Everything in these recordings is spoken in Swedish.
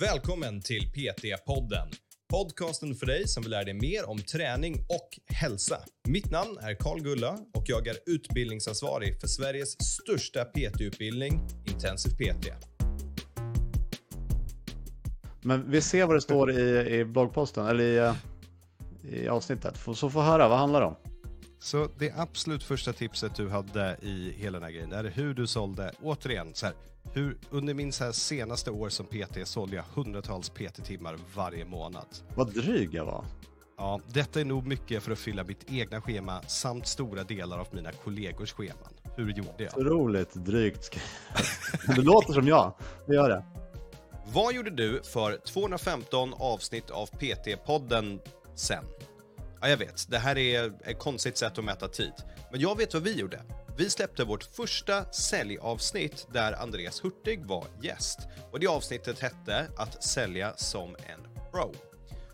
Välkommen till PT-podden. Podcasten för dig som vill lära dig mer om träning och hälsa. Mitt namn är Karl Gulla och jag är utbildningsansvarig för Sveriges största PT-utbildning, Intensiv PT. Men vi ser vad det står i, i bloggposten, eller i, eh, i avsnittet. Så få höra, vad handlar det om? Så det absolut första tipset du hade i hela den här grejen är hur du sålde, återigen, så här, hur, under min så här senaste år som PT sålde jag hundratals PT-timmar varje månad. Vad dryg jag var. Ja, detta är nog mycket för att fylla mitt egna schema samt stora delar av mina kollegors scheman. Hur gjorde jag? Otroligt drygt. Det låter som jag. Det gör det. Vad gjorde du för 215 avsnitt av PT-podden sen? Ja, jag vet, det här är ett konstigt sätt att mäta tid. Men jag vet vad vi gjorde. Vi släppte vårt första säljavsnitt där Andreas Hurtig var gäst. Och det avsnittet hette Att sälja som en pro.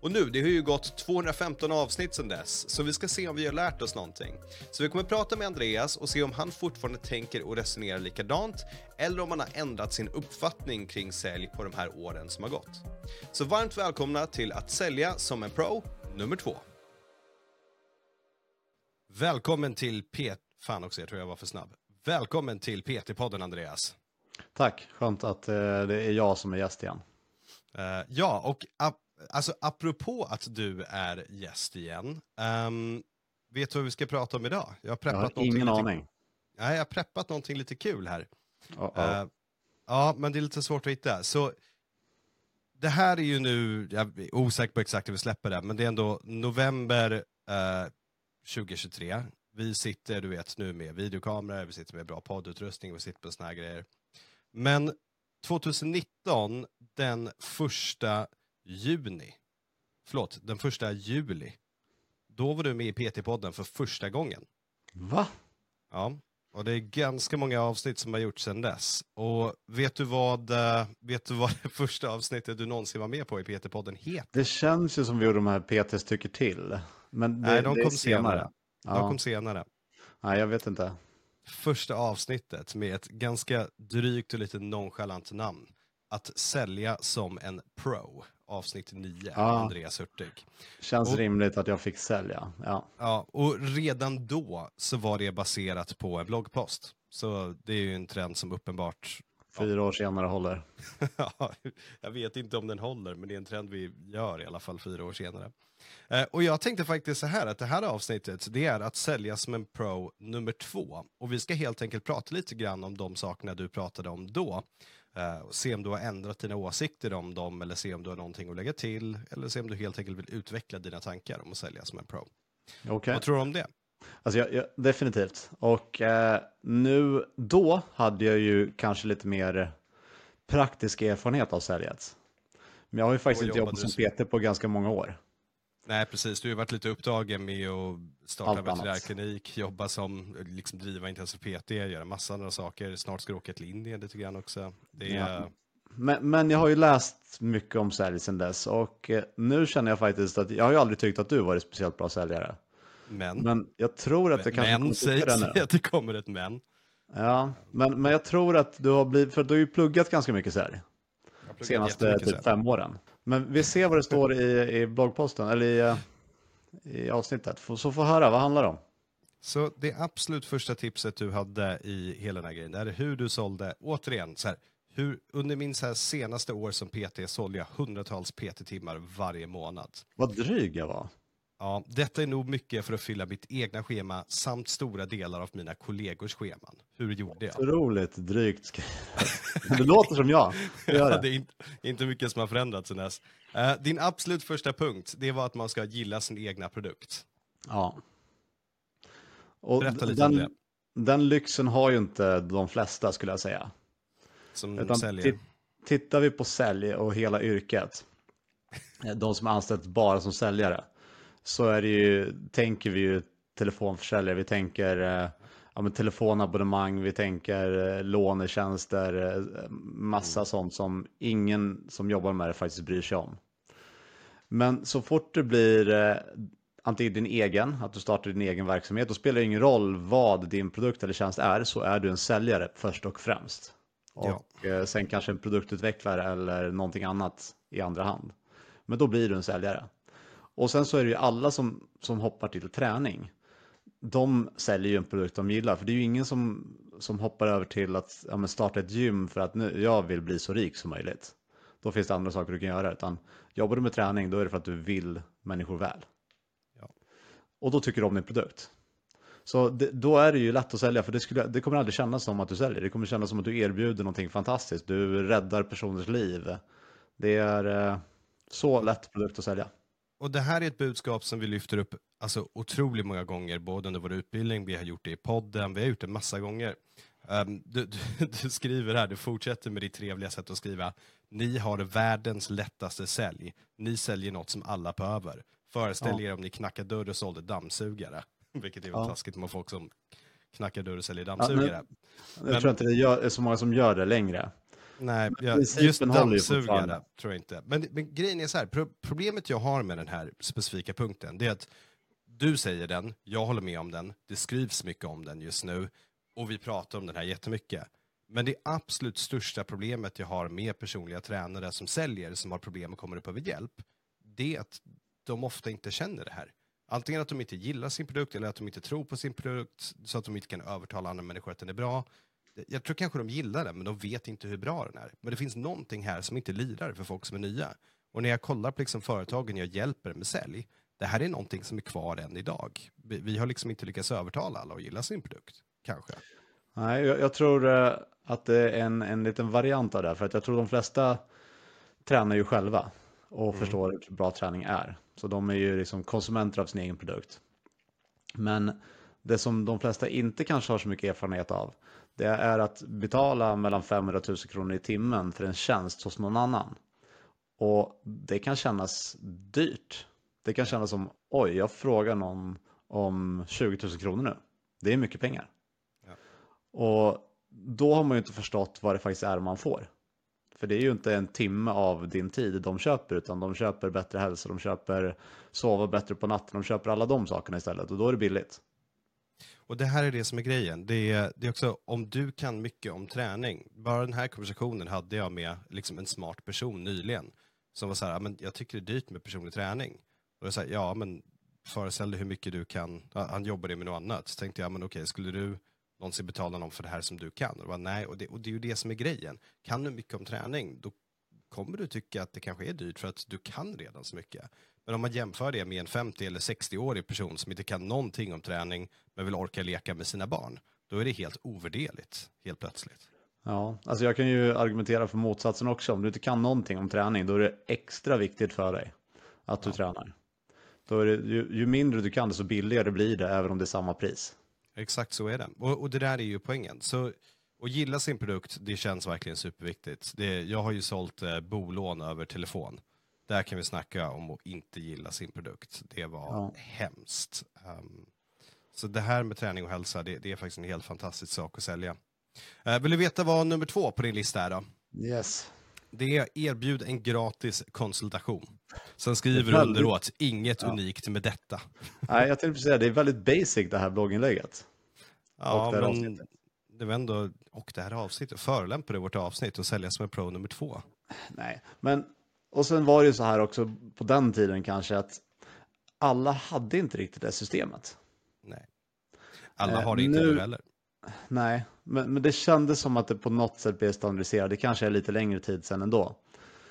Och nu, det har ju gått 215 avsnitt sedan dess, så vi ska se om vi har lärt oss någonting. Så vi kommer prata med Andreas och se om han fortfarande tänker och resonerar likadant, eller om han har ändrat sin uppfattning kring sälj på de här åren som har gått. Så varmt välkomna till Att sälja som en pro, nummer två. Välkommen till P... Fan också, jag tror jag var för snabb. Välkommen till PT-podden, Andreas. Tack, skönt att eh, det är jag som är gäst igen. Uh, ja, och ap alltså, apropå att du är gäst igen, um, vet du vad vi ska prata om idag? Jag har, preppat jag har ingen lite... aning. Nej, jag har preppat någonting lite kul här. Uh -oh. uh, ja, men det är lite svårt att hitta. Så det här är ju nu, jag är osäker på exakt hur vi släpper det, men det är ändå november 2023. Vi sitter, du vet, nu med videokameror, vi sitter med bra poddutrustning, vi sitter på såna här grejer. Men 2019, den första juni, förlåt, den första juli, då var du med i PT-podden för första gången. Va? Ja, och det är ganska många avsnitt som har gjorts sedan dess. Och vet du vad, eh, vet du vad det första avsnittet du någonsin var med på i PT-podden heter? Det känns ju som vi gjorde de här PTs tycker till. Men det, Nej, de kom kom senare. senare. Ja. De kom senare. Nej, jag vet inte. Första avsnittet med ett ganska drygt och lite nonchalant namn. Att sälja som en pro. Avsnitt 9, ja. Andreas Hurtig. Känns och, rimligt att jag fick sälja. Ja. ja, och redan då så var det baserat på en bloggpost. Så det är ju en trend som uppenbart Fyra år senare håller. ja, jag vet inte om den håller, men det är en trend vi gör i alla fall fyra år senare. Eh, och jag tänkte faktiskt så här att det här avsnittet, det är att sälja som en pro nummer två. Och vi ska helt enkelt prata lite grann om de sakerna du pratade om då. Eh, och se om du har ändrat dina åsikter om dem, eller se om du har någonting att lägga till, eller se om du helt enkelt vill utveckla dina tankar om att sälja som en pro. Okay. Vad tror du om det? Alltså jag, jag, definitivt. Och eh, nu, då hade jag ju kanske lite mer praktisk erfarenhet av säljet. Men jag har ju faktiskt inte jobbat som PT på ganska många år. Nej, precis. Du har varit lite upptagen med att starta veterinärklinik, jobba som, liksom driva intensiv PT, göra massa andra saker. Snart ska du åka till Indien lite grann också. Det är... ja. men, men jag har ju läst mycket om sälj sedan dess och eh, nu känner jag faktiskt att jag har ju aldrig tyckt att du varit speciellt bra säljare. Men, men jag tror att det kanske men, säg, säg att det kommer ett men. Ja, men, men jag tror att du har blivit, för du har ju pluggat ganska mycket sälj. Senaste typ fem åren. Men vi ser vad det står i, i bloggposten, eller i, i avsnittet. Så få höra, vad handlar det om? Så det absolut första tipset du hade i hela den här grejen, är hur du sålde, återigen, så här, hur, under min så senaste år som PT sålde jag hundratals PT-timmar varje månad. Vad dryg jag var. Ja, detta är nog mycket för att fylla mitt egna schema samt stora delar av mina kollegors scheman. Hur gjorde jag? Otroligt drygt Det låter som jag. Det, det. Ja, det är inte, inte mycket som har förändrats sen dess. Uh, din absolut första punkt, det var att man ska gilla sin egna produkt. Ja. Och Berätta lite den, om det. Den lyxen har ju inte de flesta skulle jag säga. Som Utan säljer? Tittar vi på sälj och hela yrket, de som är anställt bara som säljare, så är det ju, tänker vi ju telefonförsäljare, vi tänker eh, ja, men telefonabonnemang, vi tänker eh, lånetjänster, eh, massa mm. sånt som ingen som jobbar med det faktiskt bryr sig om. Men så fort det blir antingen din egen, att du startar din egen verksamhet, då spelar det ingen roll vad din produkt eller tjänst är, så är du en säljare först och främst. och ja. Eh, sen kanske en produktutvecklare eller någonting annat i andra hand. Men då blir du en säljare. Och sen så är det ju alla som, som hoppar till träning. De säljer ju en produkt de gillar, för det är ju ingen som, som hoppar över till att ja, starta ett gym för att nu, jag vill bli så rik som möjligt. Då finns det andra saker du kan göra. Utan jobbar du med träning, då är det för att du vill människor väl. Ja. Och då tycker de om din produkt. Så det, då är det ju lätt att sälja, för det, skulle, det kommer aldrig kännas som att du säljer. Det kommer kännas som att du erbjuder någonting fantastiskt. Du räddar personers liv. Det är eh, så lätt produkt att sälja. Och det här är ett budskap som vi lyfter upp alltså, otroligt många gånger, både under vår utbildning, vi har gjort det i podden, vi har gjort det massa gånger. Um, du, du, du, skriver här, du fortsätter med ditt trevliga sätt att skriva. Ni har världens lättaste sälj. Ni säljer något som alla behöver. Föreställ ja. er om ni knackar dörr och sålde dammsugare. Vilket är väl ja. taskigt med folk som knackar dörr och säljer dammsugare. Ja, men, jag men, tror inte det är så många som gör det längre. Nej, jag, just dammsugare tror jag inte. Men, men grejen är så här, pro problemet jag har med den här specifika punkten, det är att du säger den, jag håller med om den, det skrivs mycket om den just nu och vi pratar om den här jättemycket. Men det absolut största problemet jag har med personliga tränare som säljer, som har problem och kommer upp över hjälp, det är att de ofta inte känner det här. Antingen att de inte gillar sin produkt eller att de inte tror på sin produkt så att de inte kan övertala andra människor att den är bra. Jag tror kanske de gillar den, men de vet inte hur bra den är. Men det finns någonting här som inte lirar för folk som är nya. Och när jag kollar på liksom företagen jag hjälper med sälj, det här är någonting som är kvar än idag. Vi, vi har liksom inte lyckats övertala alla att gilla sin produkt, kanske. Nej, jag, jag tror eh, att det är en, en liten variant av det, för att jag tror de flesta tränar ju själva och mm. förstår hur bra träning är. Så de är ju liksom konsumenter av sin egen produkt. Men det som de flesta inte kanske har så mycket erfarenhet av, det är att betala mellan 500 000 kronor i timmen för en tjänst hos någon annan. Och det kan kännas dyrt. Det kan kännas som, oj, jag frågar någon om 20 000 kronor nu. Det är mycket pengar. Ja. Och då har man ju inte förstått vad det faktiskt är man får. För det är ju inte en timme av din tid de köper, utan de köper bättre hälsa, de köper sova bättre på natten, de köper alla de sakerna istället och då är det billigt. Och det här är det som är grejen. Det är, det är också om du kan mycket om träning. Bara den här konversationen hade jag med liksom en smart person nyligen. Som var så här, men jag tycker det är dyrt med personlig träning. Och jag sa, ja men föreställ dig hur mycket du kan, han jobbar med något annat. Så tänkte jag, men okej, skulle du någonsin betala någon för det här som du kan? Och det var, nej, och det, och det är ju det som är grejen. Kan du mycket om träning, då kommer du tycka att det kanske är dyrt för att du kan redan så mycket. Men om man jämför det med en 50 eller 60-årig person som inte kan någonting om träning men vill orka leka med sina barn, då är det helt ovärderligt helt plötsligt. Ja, alltså jag kan ju argumentera för motsatsen också. Om du inte kan någonting om träning, då är det extra viktigt för dig att du ja. tränar. Då är det, ju, ju, mindre du kan, desto billigare blir det, även om det är samma pris. Exakt så är det. Och, och det där är ju poängen. Så att gilla sin produkt, det känns verkligen superviktigt. Det, jag har ju sålt eh, bolån över telefon. Där kan vi snacka om att inte gilla sin produkt. Det var ja. hemskt. Um, så det här med träning och hälsa, det, det, är faktiskt en helt fantastisk sak att sälja. Uh, vill du veta vad nummer två på din lista är då? Yes. Det är erbjud en gratis konsultation. Sen skriver du underåt, inget ja. unikt med detta. Nej, jag tänkte säga, det är väldigt basic det här blogginlägget. Ja, det men det var ändå, och det här avsnittet, förolämpar du vårt avsnitt och sälja som en pro nummer två? Nej, men och sen var det ju så här också på den tiden kanske att alla hade inte riktigt det systemet. Nej. Alla har det inte nu heller. Nej, men, men det kändes som att det på något sätt blev standardiserat. Det kanske är lite längre tid sedan ändå.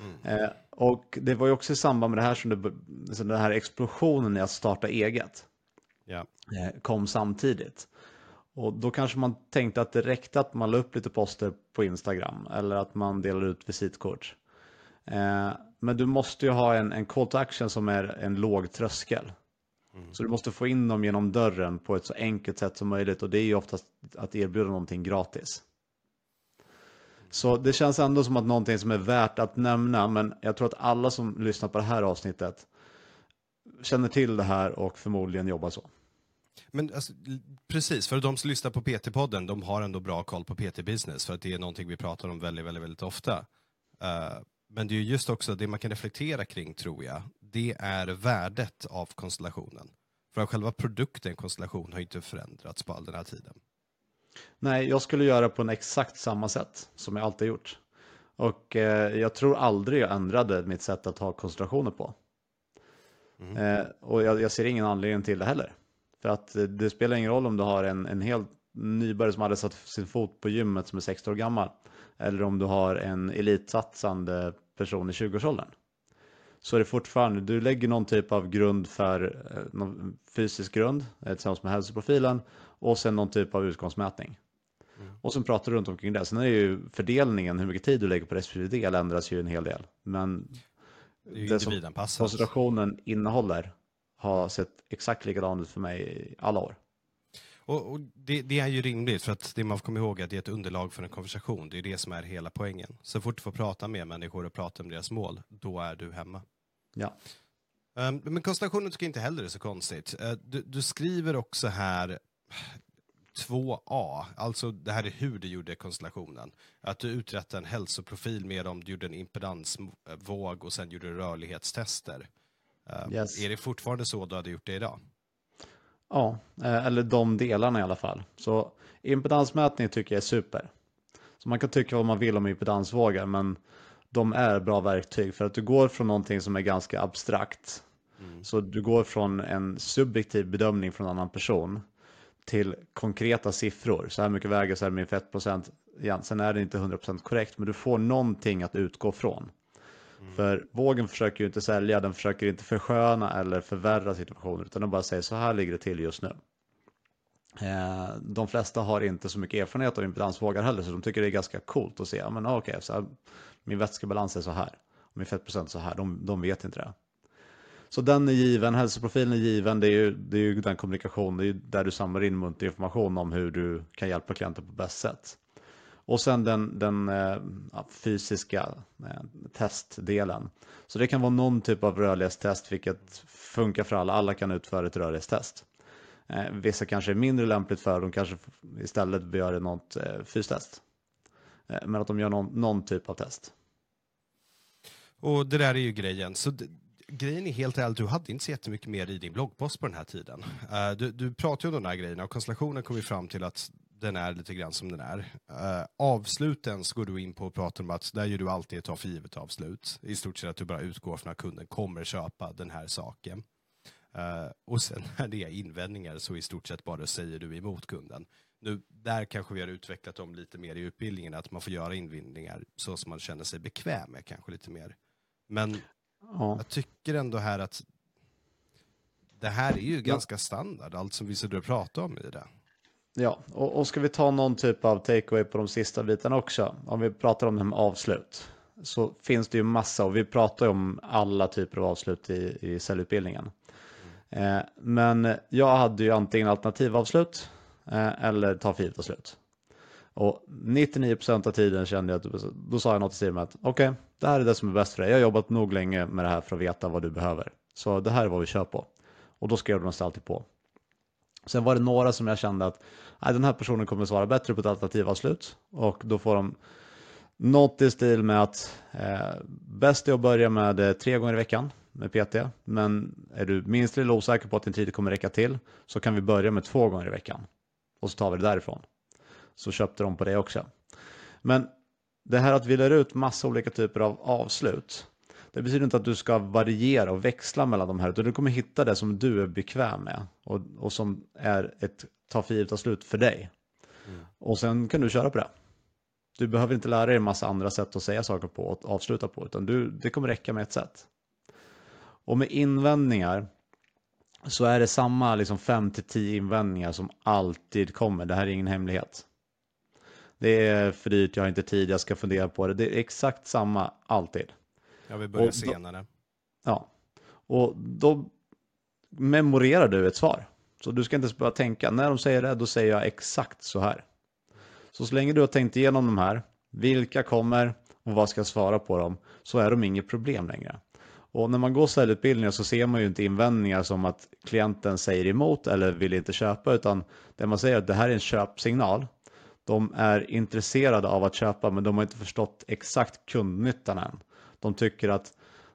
Mm. Eh, och det var ju också i samband med det här som det, som den här explosionen i att starta eget ja. eh, kom samtidigt. Och då kanske man tänkte att det räckte att man la upp lite poster på Instagram eller att man delade ut visitkort. Eh, men du måste ju ha en, en call to action som är en låg tröskel. Mm. Så du måste få in dem genom dörren på ett så enkelt sätt som möjligt och det är ju oftast att erbjuda någonting gratis. Så det känns ändå som att någonting som är värt att nämna, men jag tror att alla som lyssnar på det här avsnittet känner till det här och förmodligen jobbar så. Men alltså, precis, för de som lyssnar på PT-podden, de har ändå bra koll på PT-business, för att det är någonting vi pratar om väldigt, väldigt, väldigt ofta. Uh, men det är just också det man kan reflektera kring, tror jag, det är värdet av konstellationen. För att själva produkten konstellation har inte förändrats på all den här tiden. Nej, jag skulle göra på en exakt samma sätt som jag alltid gjort. Och eh, jag tror aldrig jag ändrade mitt sätt att ha koncentrationer på. Mm. Eh, och jag, jag, ser ingen anledning till det heller. För att eh, det spelar ingen roll om du har en, en helt nybörjare som hade satt sin fot på gymmet som är 60 år gammal. Eller om du har en elitsatsande person i 20-årsåldern. Så är det fortfarande, du lägger någon typ av grund för eh, någon fysisk grund eh, tillsammans med hälsoprofilen och sen någon typ av utgångsmätning. Mm. Och sen pratar du runt omkring det. Sen är ju fördelningen, hur mycket tid du lägger på respektive del ändras ju en hel del. Men det, det som koncentrationen innehåller har sett exakt likadant ut för mig i alla år. Och, och det, det, är ju rimligt, för att det man komma ihåg är att det är ett underlag för en konversation. Det är det som är hela poängen. Så fort du får prata med människor och prata om deras mål, då är du hemma. Ja. Um, men konstellationen tycker jag inte heller är så konstigt. Uh, du, du, skriver också här 2A, alltså det här är hur du gjorde konstellationen. Att du uträttade en hälsoprofil med dem, du gjorde en impedansvåg och sen gjorde du rörlighetstester. Uh, yes. Är det fortfarande så du hade gjort det idag? Ja, eh, eller de delarna i alla fall. Så impedansmätning tycker jag är super. Så man kan tycka vad man vill om impedansvågar, men de är bra verktyg för att du går från någonting som är ganska abstrakt. Mm. Så du går från en subjektiv bedömning från en annan person till konkreta siffror. Så här mycket väger så här min fettprocent. Igen, sen är det inte 100% korrekt, men du får någonting att utgå från. Mm. För vågen försöker ju inte sälja, den försöker inte försköna eller förvärra situationen, utan den bara säger så här ligger det till just nu. Eh, de flesta har inte så mycket erfarenhet av impedansvågar heller, så de tycker det är ganska coolt att se, men okej, okay, min vätskebalans är så här, min fettprocent är så här, de, de vet inte det. Så den är given, hälsoprofilen är given, det är ju, det är ju den kommunikation, det är ju där du samlar in muntlig information om hur du kan hjälpa klienten på bäst sätt. Och sen den, den eh, fysiska eh, testdelen. Så det kan vara någon typ av rörlighetstest, vilket funkar för alla. Alla kan utföra ett rörlighetstest. Eh, vissa kanske är mindre lämpligt för, de kanske istället gör något eh, fystest. Men att de gör någon, någon, typ av test. Och det där är ju grejen. Så grejen är helt ärligt, du hade inte så jättemycket mer i din bloggpost på den här tiden. Du, du pratar ju om de här grejerna och konstellationen kom ju fram till att den är lite grann som den är. Uh, avsluten så går du in på och pratar om att där gör du alltid ett ta för givet avslut. I stort sett att du bara utgår från att kunden kommer köpa den här saken. Uh, och sen när det är invändningar så i stort sett bara säger du emot kunden. Nu, där kanske vi har utvecklat dem lite mer i utbildningen, att man får göra invändningar så som man känner sig bekväm med kanske lite mer. Men ja. jag tycker ändå här att det här är ju ganska standard, allt som vi sitter och pratar om i det. Ja, och, och ska vi ta någon typ av takeaway på de sista bitarna också? Om vi pratar om det med avslut så finns det ju massa och vi pratar ju om alla typer av avslut i, i cellutbildningen. Eh, men jag hade ju antingen alternativavslut eh, eller ta för givet avslut. Och 99% av tiden kände jag att då sa jag något till Simon att okej, okay, det här är det som är bäst för dig. Jag har jobbat nog länge med det här för att veta vad du behöver. Så det här är vad vi kör på. Och då skrev de alltid på. Sen var det några som jag kände att nej, den här personen kommer svara bättre på ett alternativavslut och då får de något i stil med att eh, bäst är att börja med eh, tre gånger i veckan med PT, men är du minst lilla osäker på att din tid kommer räcka till så kan vi börja med två gånger i veckan och så tar vi det därifrån. Så köpte de på det också. Men det här att vi lär ut massa olika typer av avslut, det betyder inte att du ska variera och växla mellan de här, utan du kommer hitta det som du är bekväm med och, och som är ett ta för givet slut för dig. Mm. Och sen kan du köra på det. Du behöver inte lära dig en massa andra sätt att säga saker på och avsluta på, utan du, det kommer räcka med ett sätt. Och med invändningar så är det samma liksom 5-10 invändningar som alltid kommer. Det här är ingen hemlighet. Det är för dyrt, jag har inte tid, jag ska fundera på det. Det är exakt samma alltid. Jag vill börja senare. Ja, och då memorerar du ett svar. Så du ska inte behöva tänka, när de säger det, då säger jag exakt så här. Så så länge du har tänkt igenom de här, vilka kommer och vad ska jag svara på dem, så är de inget problem längre. Och när man går säljutbildningar så ser man ju inte invändningar som att klienten säger emot eller vill inte köpa, utan det man säger är att det här är en köpsignal. De är intresserade av att köpa, men de har inte förstått exakt kundnyttan än. De tycker att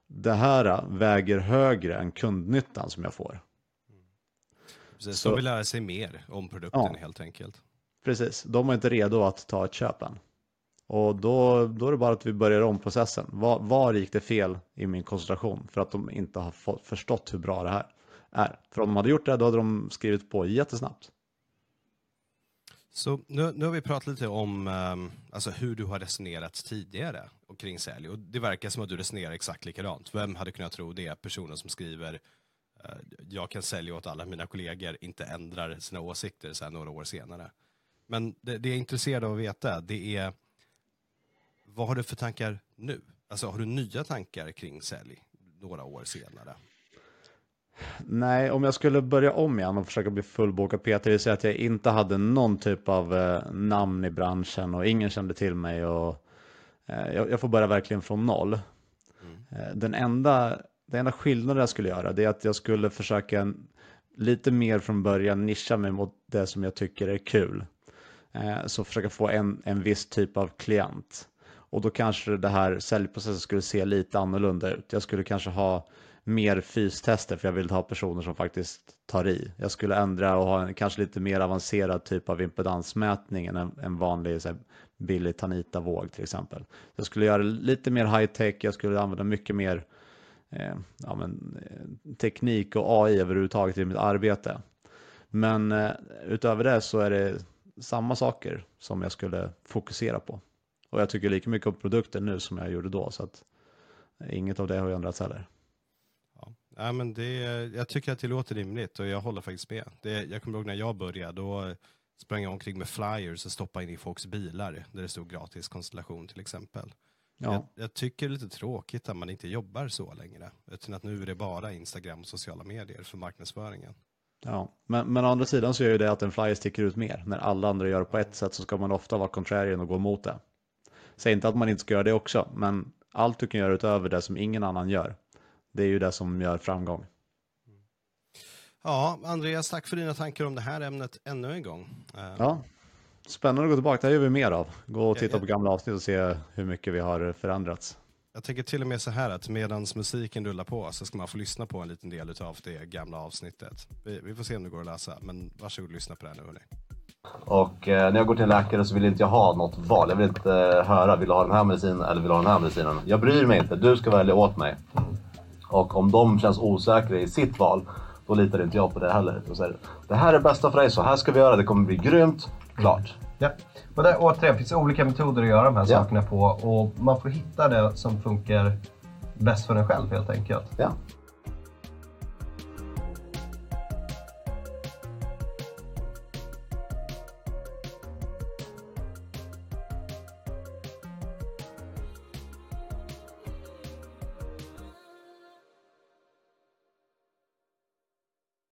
det här väger högre än kundnyttan som jag får. Precis, så, de vill lära sig mer om produkten ja. helt enkelt. Precis, de är inte redo att ta ett köp än. Och då, då är det bara att vi börjar om processen. Var, var gick det fel i min koncentration för att de inte har fått, förstått hur bra det här är? För om de hade gjort det, då hade de skrivit på jättesnabbt. Så nu, nu har vi pratat lite om um, alltså hur du har resonerat tidigare och kring sälj. Och det verkar som att du resonerar exakt likadant. Vem hade kunnat tro det? Personen som skriver uh, jag kan sälja åt alla mina kollegor, inte ändrar sina åsikter sen några år senare. Men det, det jag är intresserad av att veta, det är vad har du för tankar nu? Alltså har du nya tankar kring sälj några år senare? Nej, om jag skulle börja om igen och försöka bli fullbokad PT, det vill säga att jag inte hade någon typ av eh, namn i branschen och ingen kände till mig och eh, jag, jag, får börja verkligen från noll. Mm. Eh, den, enda, den enda skillnaden jag skulle göra det är att jag skulle försöka lite mer från början nischa mig mot det som jag tycker är kul. Eh, så försöka få en, en viss typ av klient. Och då kanske det här säljprocessen skulle se lite annorlunda ut. Jag skulle kanske ha mer fystester för jag vill ha personer som faktiskt tar i. Jag skulle ändra och ha en kanske lite mer avancerad typ av impedansmätning än en, en vanlig så här, billig Tanita-våg till exempel. Jag skulle göra lite mer high-tech, jag skulle använda mycket mer eh, ja, men, eh, teknik och AI överhuvudtaget i mitt arbete. Men eh, utöver det så är det samma saker som jag skulle fokusera på. Och jag tycker lika mycket om produkten nu som jag gjorde då. Så att eh, inget av det har ju ändrats heller. Ja. men det, jag tycker att det låter rimligt och jag håller faktiskt med. Det, jag kommer ihåg när jag började, då sprang jag omkring med flyers och stoppade in i folks bilar där det stod gratis konstellation till exempel. Ja. Jag, jag, tycker det är lite tråkigt att man inte jobbar så längre. Utan att nu är det bara Instagram och sociala medier för marknadsföringen. Ja, men, men å andra sidan så gör ju det att en flyer sticker ut mer. När alla andra gör det på ett sätt så ska man ofta vara contrarian och gå emot det. Säg inte att man inte ska göra det också, men allt du kan göra utöver det som ingen annan gör, det är ju det som gör framgång. Ja, Andreas, tack för dina tankar om det här ämnet ännu en gång. Ja, spännande att gå tillbaka, det här gör vi mer av. Gå och titta ja, ja. på gamla avsnitt och se hur mycket vi har förändrats. Jag tänker till och med så här att medan musiken rullar på så ska man få lyssna på en liten del av det gamla avsnittet. Vi, vi får se om det går att läsa, men varsågod och lyssna på det här nu hörni. Och eh, när jag går till en läkare så vill inte jag ha något val. Jag vill inte eh, höra, vill du ha den här medicinen eller vill du ha den här medicinen? Jag bryr mig inte, du ska välja åt mig. Och om de känns osäkra i sitt val, då litar inte jag på det heller. Då säger, det här är bästa för dig, så här ska vi göra, det kommer bli grymt, klart. Ja. Och där, återigen, finns olika metoder att göra de här ja. sakerna på och man får hitta det som funkar bäst för en själv helt enkelt. Ja.